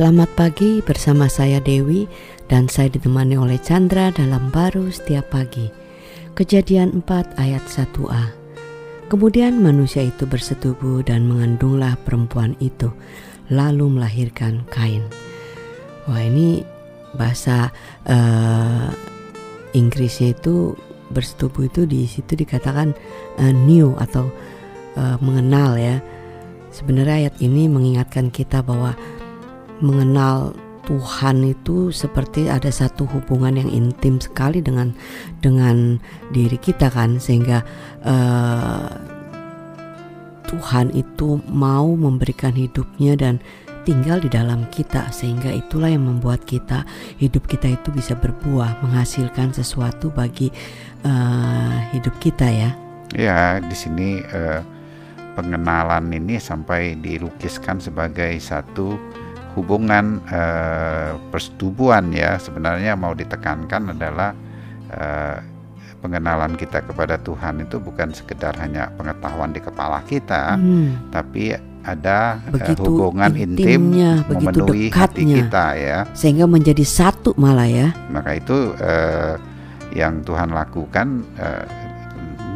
Selamat pagi bersama saya Dewi dan saya ditemani oleh Chandra dalam baru setiap pagi. Kejadian 4 ayat 1a. Kemudian manusia itu bersetubuh dan mengandunglah perempuan itu, lalu melahirkan Kain. Wah ini bahasa uh, Inggrisnya itu bersetubuh itu di situ dikatakan uh, new atau uh, mengenal ya. Sebenarnya ayat ini mengingatkan kita bahwa mengenal Tuhan itu seperti ada satu hubungan yang intim sekali dengan dengan diri kita kan sehingga uh, Tuhan itu mau memberikan hidupnya dan tinggal di dalam kita sehingga itulah yang membuat kita hidup kita itu bisa berbuah menghasilkan sesuatu bagi uh, hidup kita ya. Ya di sini uh, pengenalan ini sampai dilukiskan sebagai satu hubungan uh, persetubuhan ya sebenarnya mau ditekankan adalah uh, pengenalan kita kepada Tuhan itu bukan sekedar hanya pengetahuan di kepala kita, hmm. tapi ada begitu hubungan intim memenuhi dekatnya, hati kita ya, sehingga menjadi satu malah ya. Maka itu uh, yang Tuhan lakukan uh,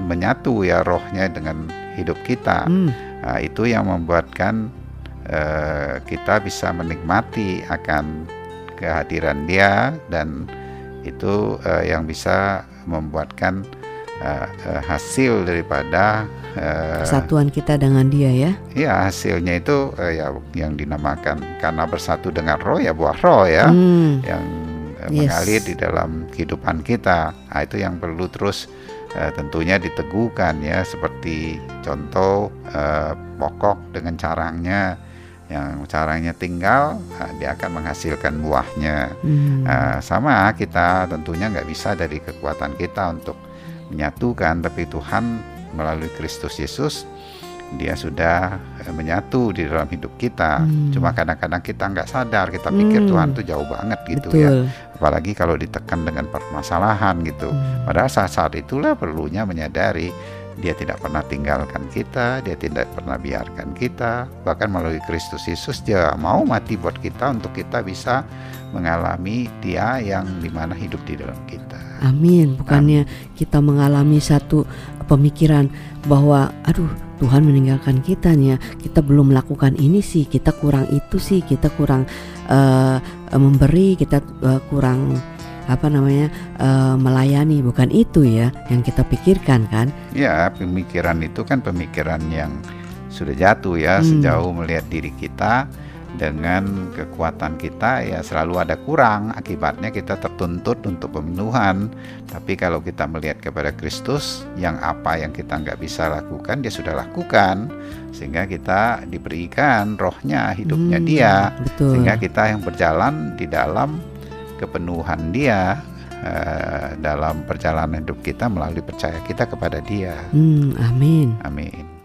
menyatu ya rohnya dengan hidup kita. Hmm. Nah, itu yang membuatkan Eh, kita bisa menikmati akan kehadiran dia dan itu uh, yang bisa membuatkan uh, uh, hasil daripada uh, kesatuan kita dengan dia ya. Iya hasilnya itu ya yang dinamakan karena bersatu dengan roh ya buah roh ya hmm. yang yes. mengalir di dalam kehidupan kita. Nah, itu yang perlu terus uh, tentunya diteguhkan ya seperti contoh uh, pokok dengan carangnya yang caranya tinggal nah, dia akan menghasilkan buahnya hmm. uh, sama kita tentunya nggak bisa dari kekuatan kita untuk menyatukan tapi Tuhan melalui Kristus Yesus dia sudah uh, menyatu di dalam hidup kita hmm. cuma kadang-kadang kita nggak sadar kita pikir hmm. Tuhan tuh jauh banget gitu ya. Betul. ya apalagi kalau ditekan dengan permasalahan gitu hmm. padahal saat-saat itulah perlunya menyadari dia tidak pernah tinggalkan kita, dia tidak pernah biarkan kita, bahkan melalui Kristus Yesus dia mau mati buat kita untuk kita bisa mengalami dia yang di mana hidup di dalam kita. Amin. Bukannya Amin. kita mengalami satu pemikiran bahwa aduh Tuhan meninggalkan kita nih ya kita belum melakukan ini sih kita kurang itu sih kita kurang uh, memberi kita uh, kurang apa namanya uh, melayani bukan itu ya yang kita pikirkan kan? Ya pemikiran itu kan pemikiran yang sudah jatuh ya hmm. sejauh melihat diri kita dengan kekuatan kita ya selalu ada kurang. Akibatnya kita tertuntut untuk pemenuhan. Tapi kalau kita melihat kepada Kristus yang apa yang kita nggak bisa lakukan dia sudah lakukan. Sehingga kita diberikan rohnya hidupnya hmm, dia. betul. sehingga kita yang berjalan di dalam kepenuhan dia uh, dalam perjalanan hidup kita melalui percaya kita kepada dia. Hmm, amin. Amin.